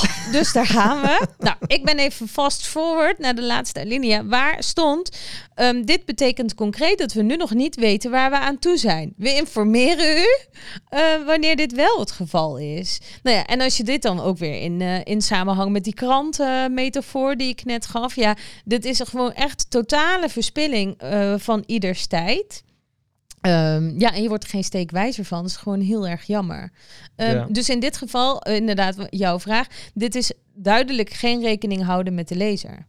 Dus daar gaan we. Nou, ik ben even fast forward naar de laatste alinea. Waar stond, ehm, dit betekent concreet dat we nu nog niet weten waar we aan toe zijn. We informeren u eh, wanneer dit wel het geval is. Nou ja, en als je dit dan ook weer in, eh, in samenhang met die krantenmetafoor die ik net gaf. Ja, dit is gewoon echt totale verspilling eh, van ieders tijd. Ehm, ja, en je wordt er geen steek wijzer van. Dat is gewoon heel erg jammer. Ehm, Ja. Dus in dit geval, eh, inderdaad, jouw vraag. Dit is duidelijk geen rekening houden met de lezer.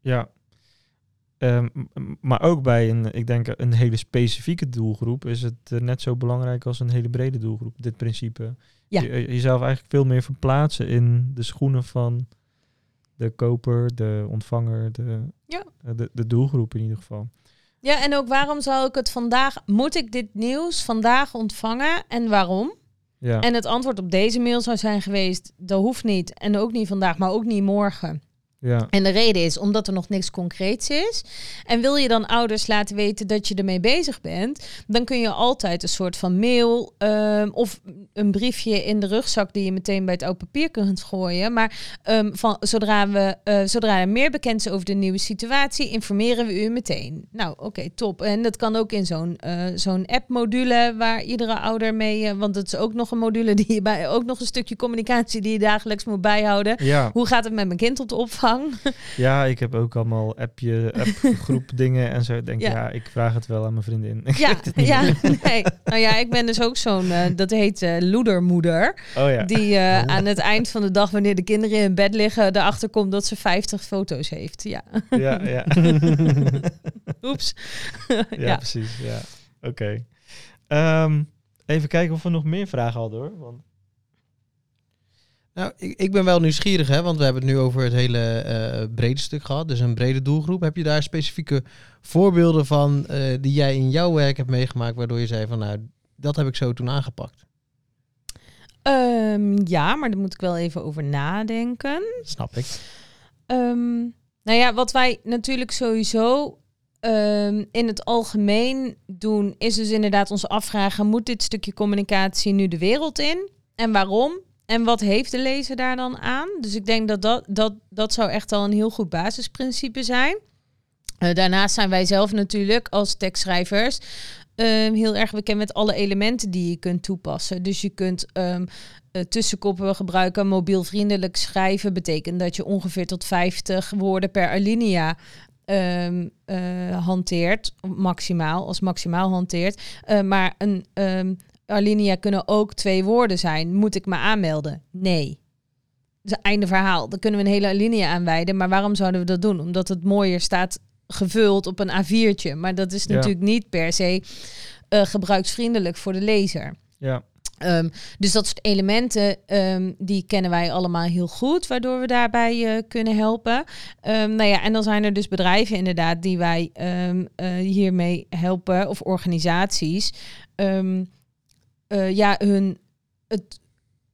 ja. Ehm, maar ook bij een, ik denk een hele specifieke doelgroep is het eh, net zo belangrijk als een hele brede doelgroep. Dit principe. Ja. Je, je- jezelf eigenlijk veel meer verplaatsen in de schoenen van de koper, de ontvanger, de, Ja. eh, de, de doelgroep in ieder geval. Ja, en ook waarom zou ik het vandaag... Moet ik dit nieuws vandaag ontvangen en waarom? Ja, En het antwoord op deze mail zou zijn geweest... dat hoeft niet en ook niet vandaag, maar ook niet morgen. Ja, En de reden is omdat er nog niks concreets is. En wil je dan ouders laten weten dat je ermee bezig bent, dan kun je altijd een soort van mail ehm, of een briefje in de rugzak die je meteen bij het oud papier kunt gooien. Maar ehm, van, zodra, we, eh, zodra er meer bekend is over de nieuwe situatie, informeren we u meteen. Nou, oké, top. En dat kan ook in zo'n eh, zo'n app-module waar iedere ouder mee, eh, want het is ook nog een module die je bij, ook nog een stukje communicatie die je dagelijks moet bijhouden. ja. Hoe gaat het met mijn kind op de opvang? Lang. Ja, ik heb ook allemaal appje, appgroep dingen en zo. Ik denk, Ja. ja. ik vraag het wel aan mijn vriendin. Ik Ja, ja, nee. Nou ja, ik ben dus ook zo'n, eh, dat heet eh, loedermoeder. Oh ja. Die eh, Oh. aan het eind van de dag, wanneer de kinderen in bed liggen, erachter komt dat ze 50 foto's heeft. Ja, Ja, ja. oeps. ja, ja. precies. Ja. Oké. Ehm, even kijken of we nog meer vragen hadden hoor. Want... Nou, ik, ik ben wel nieuwsgierig, hè, want we hebben het nu over het hele eh, brede stuk gehad. Dus een brede doelgroep. Heb je daar specifieke voorbeelden van eh, die jij in jouw werk hebt meegemaakt, waardoor je zei van nou, dat heb ik zo toen aangepakt? Ehm, ja, maar daar moet ik wel even over nadenken. Snap ik. Ehm, nou ja, wat wij natuurlijk sowieso ehm, in het algemeen doen, is dus inderdaad ons afvragen: moet dit stukje communicatie nu de wereld in? En waarom? En wat heeft de lezer daar dan aan? Dus ik denk dat dat, dat, dat zou echt al een heel goed basisprincipe zijn. Eh, daarnaast zijn wij zelf natuurlijk als tekstschrijvers ehm, heel erg bekend met alle elementen die je kunt toepassen. Dus je kunt eh, tussenkoppen gebruiken. Mobielvriendelijk schrijven betekent dat je ongeveer tot 50 woorden per alinea ehm, eh, hanteert. Maximaal, als maximaal hanteert. Maar een alinea kunnen ook twee woorden zijn. Moet ik me aanmelden? Nee. Dus einde verhaal. Dan kunnen we een hele alinea aanwijden. Maar waarom zouden we dat doen? Omdat het mooier staat gevuld op een A4'tje. Maar dat is Ja. natuurlijk niet per se eh, gebruiksvriendelijk voor de lezer. Ja, Ehm, dus dat soort elementen, ehm, die kennen wij allemaal heel goed, waardoor we daarbij eh, kunnen helpen. Ehm, nou ja, en dan zijn er dus bedrijven inderdaad die wij eh, hiermee helpen, of organisaties. Eh, ja, hun, het,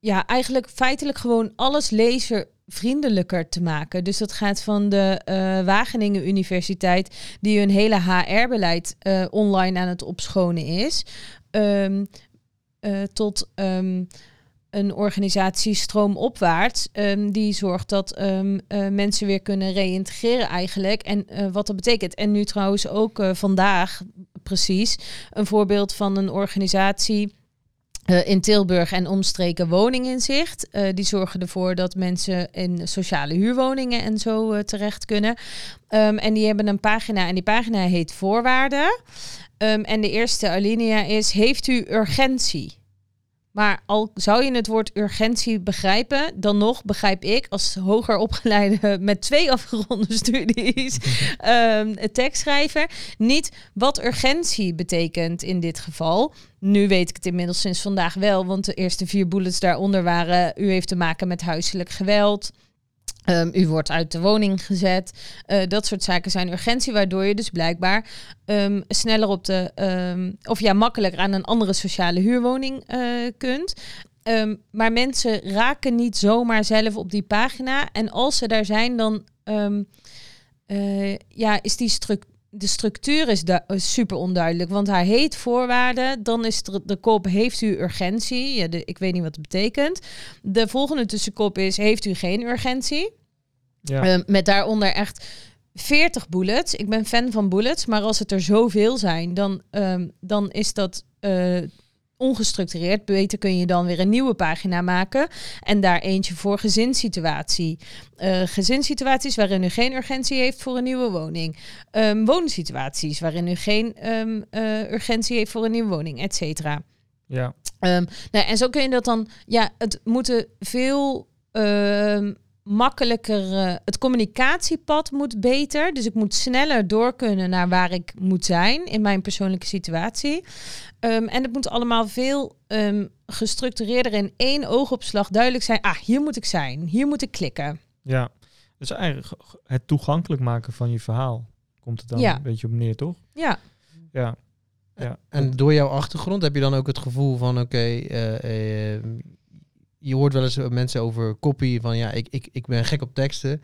ja, eigenlijk feitelijk gewoon alles lezervriendelijker te maken. Dus dat gaat van de eh, Wageningen Universiteit, die hun hele HR-beleid eh, online aan het opschonen is. Ehm, eh, tot ehm, een organisatie stroomopwaarts. ehm, die zorgt dat mensen weer kunnen reïntegreren eigenlijk. En wat dat betekent. En nu trouwens ook vandaag precies een voorbeeld van een organisatie. Eh, in Tilburg en omstreken woninginzicht. Eh die zorgen ervoor dat mensen in sociale huurwoningen en zo eh, terecht kunnen. Ehm, en die hebben een pagina en die pagina heet Voorwaarden. Ehm, en de eerste alinea is: Heeft u urgentie? Maar al zou je het woord urgentie begrijpen, dan nog begrijp ik als hoger opgeleide met twee afgeronde studies ehm, tekstschrijver niet wat urgentie betekent in dit geval. Nu weet ik het inmiddels sinds vandaag wel, want de eerste vier bullets daaronder waren: u heeft te maken met huiselijk geweld. Ehm, u wordt uit de woning gezet. Eh, dat soort zaken zijn urgentie, waardoor je dus blijkbaar ehm, sneller op de, ehm, of ja, makkelijker aan een andere sociale huurwoning eh, kunt. Maar mensen raken niet zomaar zelf op die pagina. En als ze daar zijn, dan eh, ja, is die structuur. De structuur is super onduidelijk, want hij heet voorwaarden. Dan is de, de kop: Heeft u urgentie? Ja, ik weet niet wat het betekent. De volgende tussenkop is: Heeft u geen urgentie? Ja. Eh, met daaronder echt 40 bullets. Ik ben fan van bullets, maar als het er zoveel zijn, dan, ehm, dan is dat eh, ongestructureerd. Beter kun je dan weer een nieuwe pagina maken en daar eentje voor gezinssituatie. Eh gezinssituaties waarin u geen urgentie heeft voor een nieuwe woning. Ehm woonsituaties waarin u geen ehm, eh, urgentie heeft voor een nieuwe woning, et cetera. ja. Ehm, nou, en zo kun je dat dan, ja, het moeten veel ehm, makkelijker, eh, het communicatiepad moet beter. Dus ik moet sneller door kunnen naar waar ik moet zijn in mijn persoonlijke situatie. Ehm, en het moet allemaal veel ehm, gestructureerder in één oogopslag duidelijk zijn. Ah, hier moet ik zijn, hier moet ik klikken. Ja, dus eigenlijk het toegankelijk maken van je verhaal komt het dan Ja. een beetje op neer, toch? Ja, Ja, ja. En door jouw achtergrond heb je dan ook het gevoel van oké, eh, eh, je hoort wel eens mensen over copy van ja, ik, ik, ik ben gek op teksten.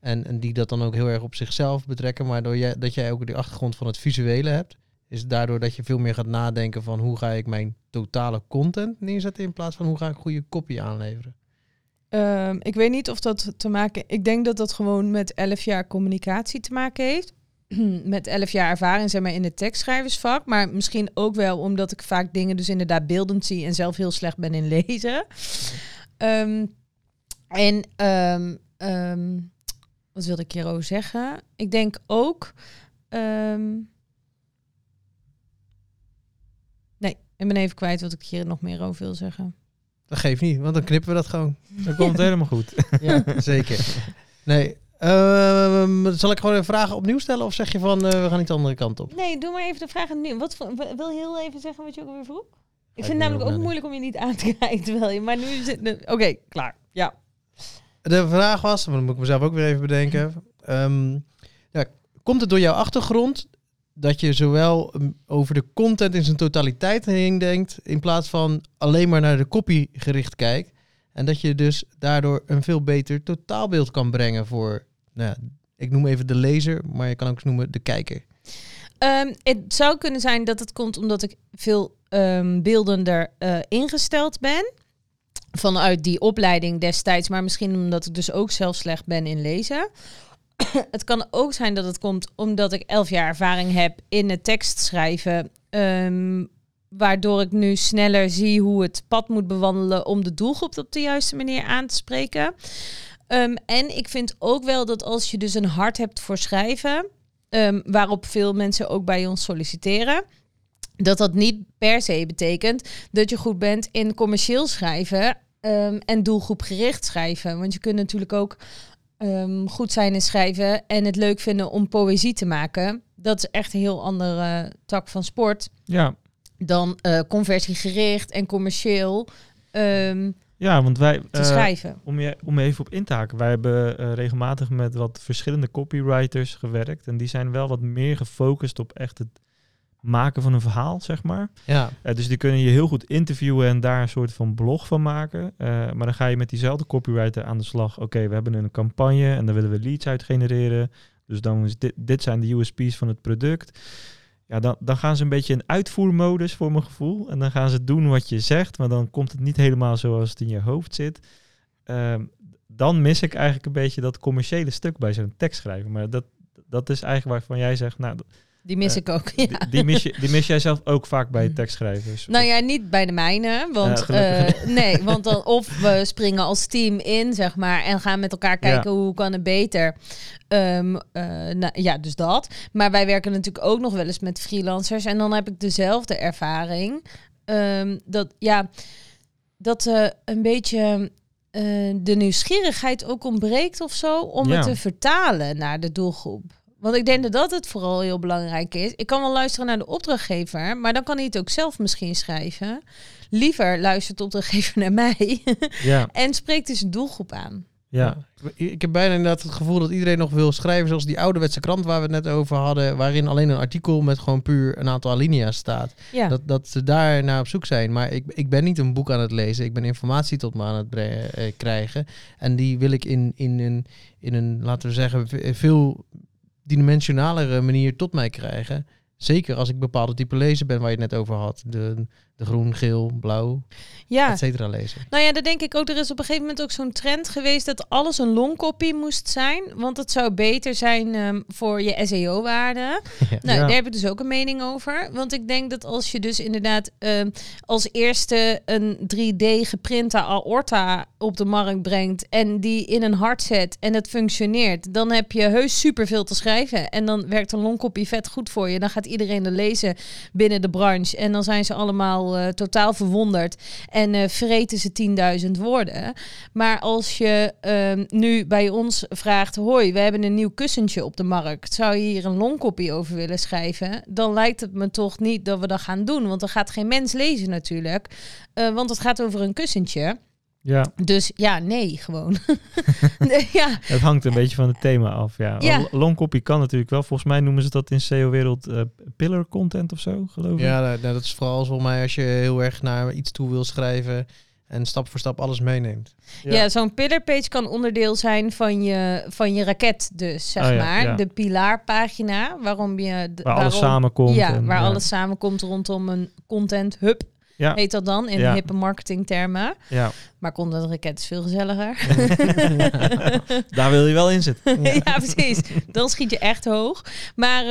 En, en die dat dan ook heel erg op zichzelf betrekken. Maar door jij, dat jij ook die achtergrond van het visuele hebt, is daardoor dat je veel meer gaat nadenken van hoe ga ik mijn totale content neerzetten in plaats van hoe ga ik goede copy aanleveren. Ehm, ik weet niet of dat te maken... Ik denk dat dat gewoon met 11 jaar communicatie te maken heeft. met 11 jaar ervaring zeg maar, in het tekstschrijversvak. Maar misschien ook wel omdat ik vaak dingen dus inderdaad beeldend zie... en zelf heel slecht ben in lezen. Ehm, en... ehm, ehm, wat wilde ik hierover zeggen? Ik denk ook. ehm, nee, ik ben even kwijt wat ik hier nog meer over wil zeggen. Dat geeft niet, want dan knippen we dat gewoon. Dat komt helemaal goed. Ja, zeker. Nee. Ehm, zal ik gewoon een vraag opnieuw stellen of zeg je van eh, we gaan niet de andere kant op? Nee, doe maar even de vraag nu. Wat wil heel even zeggen wat je ook weer vroeg? Ik vind het namelijk ook moeilijk om je niet aan te kijken terwijl je. Maar nu zit. Oké, klaar. Ja. De vraag was, maar dan moet ik mezelf ook weer even bedenken. Ehm, ja, komt het door jouw achtergrond dat je zowel um, over de content in zijn totaliteit heen denkt, in plaats van alleen maar naar de copy gericht kijkt? En dat je dus daardoor een veel beter totaalbeeld kan brengen voor, nou ja, ik noem even de lezer, maar je kan ook noemen de kijker. Ehm, het zou kunnen zijn dat het komt omdat ik veel ehm, beeldender eh, ingesteld ben. Vanuit die opleiding destijds, maar misschien omdat ik dus ook zelf slecht ben in lezen. het kan ook zijn dat het komt omdat ik elf jaar ervaring heb in het tekstschrijven. ehm, waardoor ik nu sneller zie hoe het pad moet bewandelen om de doelgroep op de juiste manier aan te spreken. Ehm, en ik vind ook wel dat als je dus een hart hebt voor schrijven, ehm, waarop veel mensen ook bij ons solliciteren. Dat dat niet per se betekent dat je goed bent in commercieel schrijven ehm, en doelgroepgericht schrijven. Want je kunt natuurlijk ook goed zijn in schrijven en het leuk vinden om poëzie te maken. Dat is echt een heel andere tak van sport Ja, dan eh, conversiegericht en commercieel ehm, ja want wij... te eh, schrijven. Om, je, om even op in te haken. Wij hebben eh, regelmatig met wat verschillende copywriters gewerkt. En die zijn wel wat meer gefocust op echt het maken van een verhaal, zeg maar. Ja, Eh, dus die kunnen je heel goed interviewen en daar een soort van blog van maken. Eh, maar dan ga je met diezelfde copywriter aan de slag. Oké, we hebben een campagne en daar willen we leads uit genereren. Dus dan is dit, dit zijn de USP's van het product. Ja, dan, dan gaan ze een beetje in uitvoermodus voor mijn gevoel. En dan gaan ze doen wat je zegt, maar dan komt het niet helemaal zoals het in je hoofd zit. Ehm, dan mis ik eigenlijk een beetje dat commerciële stuk bij zo'n tekst schrijven. Maar dat, dat is eigenlijk waarvan jij zegt, nou, Die mis ik ook. Ja. die, die, mis je, die mis jij zelf ook vaak bij tekstschrijvers. Nou ja, niet bij de mijne. Want, Ja, eh, nee, want dan of we springen als team in, zeg maar, en gaan met elkaar kijken hoe kan het beter. Ehm, eh, nou, ja, dus dat. Maar wij werken natuurlijk ook nog wel eens met freelancers. En dan heb ik dezelfde ervaring. Ehm, dat ja, dat eh, een beetje de nieuwsgierigheid ook ontbreekt of zo om het te vertalen naar de doelgroep. Want ik denk dat dat het vooral heel belangrijk is. Ik kan wel luisteren naar de opdrachtgever, maar dan kan hij het ook zelf misschien schrijven. Liever luistert de opdrachtgever naar mij Ja, en spreekt dus een doelgroep aan. ja. Ik heb bijna inderdaad het gevoel dat iedereen nog wil schrijven zoals die ouderwetse krant waar we het net over hadden, waarin alleen een artikel met gewoon puur een aantal alinea's staat. Ja, Dat, dat ze daar naar op zoek zijn. Maar ik, ik ben niet een boek aan het lezen. Ik ben informatie tot me aan het eh, krijgen. En die wil ik in, in, een, in een, laten we zeggen, ve- veel dimensionalere manier tot mij krijgen. Zeker als ik bepaalde type lezer ben waar je het net over had. De, de groen, geel, blauw, ja. et cetera lezen. Nou ja, dat denk ik ook. Er is op een gegeven moment ook zo'n trend geweest dat alles een longcopy moest zijn. Want het zou beter zijn ehm, voor je SEO-waarde. Ja. Nou, Ja. daar heb ik dus ook een mening over. Want ik denk dat als je dus inderdaad ehm, als eerste een 3D geprinte aorta op de markt brengt en die in een hart zet en het functioneert, dan heb je heus superveel te schrijven. En dan werkt een longcopy vet goed voor je. Dan gaat iedereen er lezen binnen de branche. En dan zijn ze allemaal eh, totaal verwonderd en vreten ze 10.000 woorden. Maar als je ehm, nu bij ons vraagt: Hoi, we hebben een nieuw kussentje op de markt. Zou je hier een longcopy over willen schrijven? Dan lijkt het me toch niet dat we dat gaan doen. Want er gaat geen mens lezen natuurlijk. Eh, want het gaat over een kussentje. Ja. Dus ja, nee, gewoon. nee, ja, Het hangt een beetje van het thema af. Ja. Ja. L- Longcopy kan natuurlijk wel. Volgens mij noemen ze dat in SEO-wereld eh, pillar content of zo, geloof ik. Ja, nou, nou, dat is vooral volgens mij als je heel erg naar iets toe wil schrijven en stap voor stap alles meeneemt. Ja. Ja, zo'n pillar page kan onderdeel zijn van je, van je raket dus, zeg Oh ja, maar. ja. De pilaarpagina, waarom je... de- Waar alles waarom- samenkomt. Ja, en, waar ja. alles samenkomt rondom een content hub, Ja, heet dat dan, in Ja. hippe marketingtermen. ja. Maar content raket is veel gezelliger. daar wil je wel in zitten. ja. precies. Dan schiet je echt hoog. Maar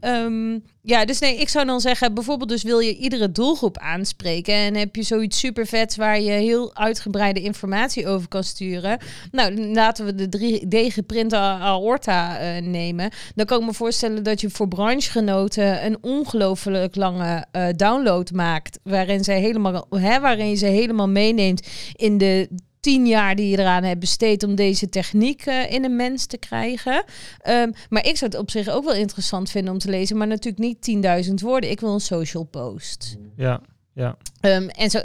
ehm, ja, dus nee, ik zou dan zeggen, bijvoorbeeld dus wil je iedere doelgroep aanspreken en heb je zoiets super vets waar je heel uitgebreide informatie over kan sturen. Nou, laten we de 3D geprinte aorta eh, nemen. Dan kan ik me voorstellen dat je voor branchegenoten een ongelooflijk lange eh, download maakt, waarin ze helemaal, hè, waarin je ze helemaal meeneemt in de tien jaar die je eraan hebt besteed om deze techniek eh, in een mens te krijgen. Ehm, maar ik zou het op zich ook wel interessant vinden om te lezen, maar natuurlijk niet 10.000 woorden. Ik wil een social post. Ja, ja. Ehm, en zo,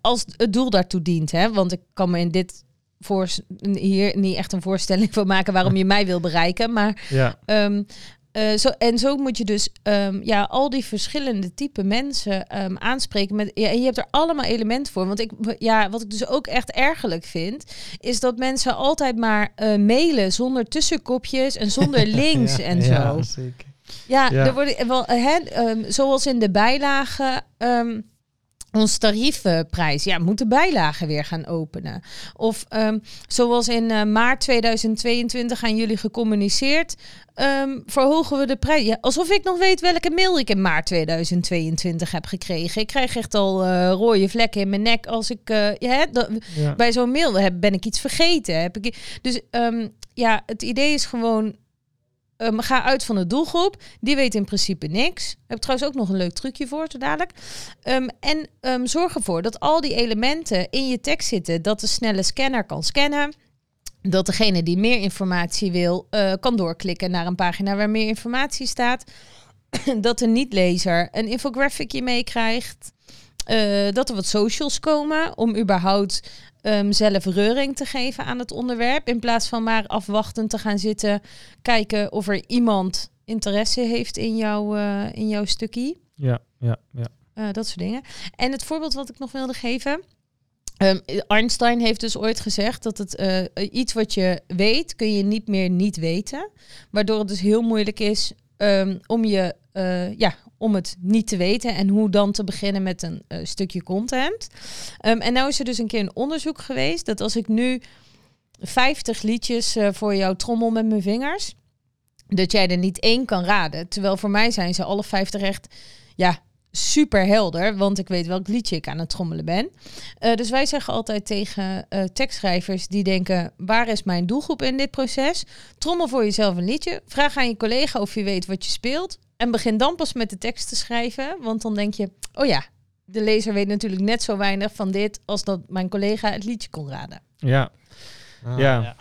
als het doel daartoe dient, hè, want ik kan me in dit voor hier niet echt een voorstelling van maken waarom je mij wil bereiken, maar ja. Ehm, eh, zo, en zo moet je dus um, ja, al die verschillende type mensen um, aanspreken. Met, ja, en je hebt er allemaal elementen voor. Want ik, ja, wat ik dus ook echt ergerlijk vind, is dat mensen altijd maar uh, mailen zonder tussenkopjes en zonder links ja, en zo. Ja, zeker. Ja, Ja. Er worden, wel, hè, um, zoals in de bijlagen. Ons tariefprijs, ja, moet de bijlagen weer gaan openen. Of um, zoals in uh, maart 2022 aan jullie gecommuniceerd, um, verhogen we de prijs. Ja, alsof ik nog weet welke mail ik in maart 2022 heb gekregen. Ik krijg echt al uh, rode vlekken in mijn nek als ik uh, ja, ja. bij zo'n mail heb, ben ik iets vergeten. Heb ik, dus um, ja, het idee is gewoon Um, ga uit van de doelgroep. Die weet in principe niks. Ik heb trouwens ook nog een leuk trucje voor, zo dadelijk. Um, en um, zorg ervoor dat al die elementen in je tekst zitten. Dat de snelle scanner kan scannen. Dat degene die meer informatie wil, uh, kan doorklikken naar een pagina waar meer informatie staat. dat de niet-lezer een infographicje meekrijgt. Uh, dat er wat socials komen om überhaupt um, zelf reuring te geven aan het onderwerp. In plaats van maar afwachtend te gaan zitten, kijken of er iemand interesse heeft in, jou, uh, in jouw stukje. Ja, ja, ja. Uh, dat soort dingen. En het voorbeeld wat ik nog wilde geven. Um, Einstein heeft dus ooit gezegd dat het uh, iets wat je weet, kun je niet meer niet weten. Waardoor het dus heel moeilijk is um, om je uh, ja, om het niet te weten en hoe dan te beginnen met een uh, stukje content. Um, en nou is er dus een keer een onderzoek geweest dat als ik nu 50 liedjes uh, voor jou trommel met mijn vingers, dat jij er niet één kan raden. Terwijl voor mij zijn ze alle 50 echt, ja, super helder, want ik weet welk liedje ik aan het trommelen ben. Dus wij zeggen altijd tegen tekstschrijvers die denken: waar is mijn doelgroep in dit proces? Trommel voor jezelf een liedje. Vraag aan je collega of je weet wat je speelt. En begin dan pas met de tekst te schrijven, want dan denk je: oh ja, de lezer weet natuurlijk net zo weinig van dit als dat mijn collega het liedje kon raden. Ja. Ah, ja. ja.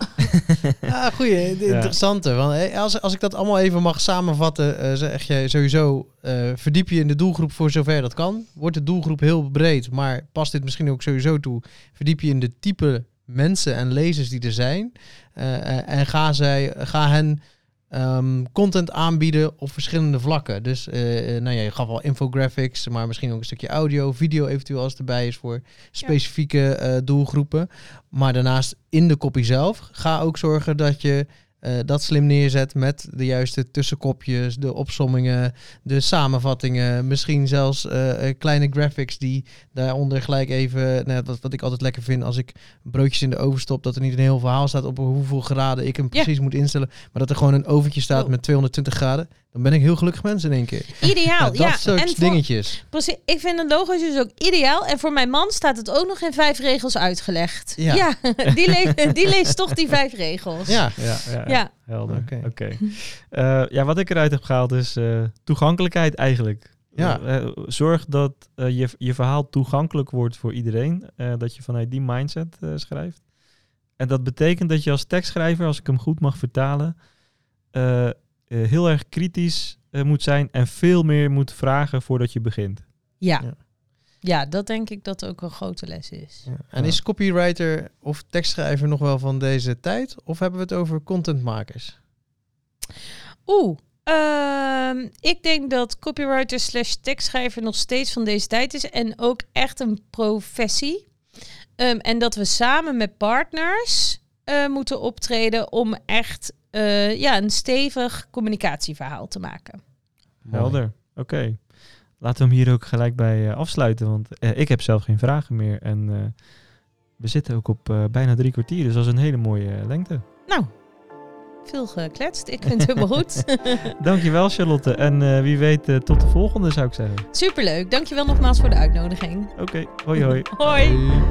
ja, goeie, interessante. Want als, als ik dat allemaal even mag samenvatten, uh, zeg je sowieso uh, verdiep je in de doelgroep voor zover dat kan. Wordt de doelgroep heel breed, maar past dit misschien ook sowieso toe. Verdiep je in de type mensen en lezers die er zijn. Uh, en ga, zij, ga hen um, content aanbieden op verschillende vlakken. Dus nou ja, je gaf al infographics, maar misschien ook een stukje audio, video eventueel als het erbij is voor specifieke ja. uh, doelgroepen. Maar daarnaast in de kopie zelf, ga ook zorgen dat je uh, dat slim neerzet met de juiste tussenkopjes, de opsommingen, de samenvattingen, misschien zelfs uh, kleine graphics die daaronder gelijk even, nou, wat, wat ik altijd lekker vind als ik broodjes in de oven stop, dat er niet een heel verhaal staat op hoeveel graden ik hem precies moet instellen, maar dat er gewoon een oventje staat oh. met 220 graden. Dan ben ik heel gelukkig mens in één keer. Ideaal, ja. Dat ja. soort en voor, dingetjes. Precies, ik vind het logo's dus ook ideaal. En voor mijn man staat het ook nog in vijf regels uitgelegd. Ja, ja die, le die, leest toch die vijf regels. Ja, ja, ja, ja. helder. Oké. Okay. Okay. Uh, ja, wat ik eruit heb gehaald is uh, toegankelijkheid eigenlijk. Ja. Uh, zorg dat je, je verhaal toegankelijk wordt voor iedereen. dat je vanuit die mindset schrijft. En dat betekent dat je als tekstschrijver, als ik hem goed mag vertalen, uh, heel erg kritisch uh, moet zijn en veel meer moet vragen voordat je begint. Ja. ja. ja. dat denk ik dat ook een grote les is. Ja. En is copywriter of tekstschrijver nog wel van deze tijd? Of hebben we het over contentmakers? Oeh, uh, ik denk dat copywriter slash tekstschrijver nog steeds van deze tijd is. En ook echt een professie. Um, en dat we samen met partners uh, moeten optreden om echt uh, ja, een stevig communicatieverhaal te maken. Helder, oké. Okay. Laten we hem hier ook gelijk bij uh, afsluiten, want uh, ik heb zelf geen vragen meer. En we zitten ook op bijna drie kwartier, dus dat is een hele mooie lengte. Nou, veel gekletst. Ik vind het helemaal goed. Dankjewel Charlotte. En eh, wie weet, eh, tot de volgende zou ik zeggen. Superleuk. Dankjewel nogmaals voor de uitnodiging. Oké, hoi hoi. Hoi. Hoi.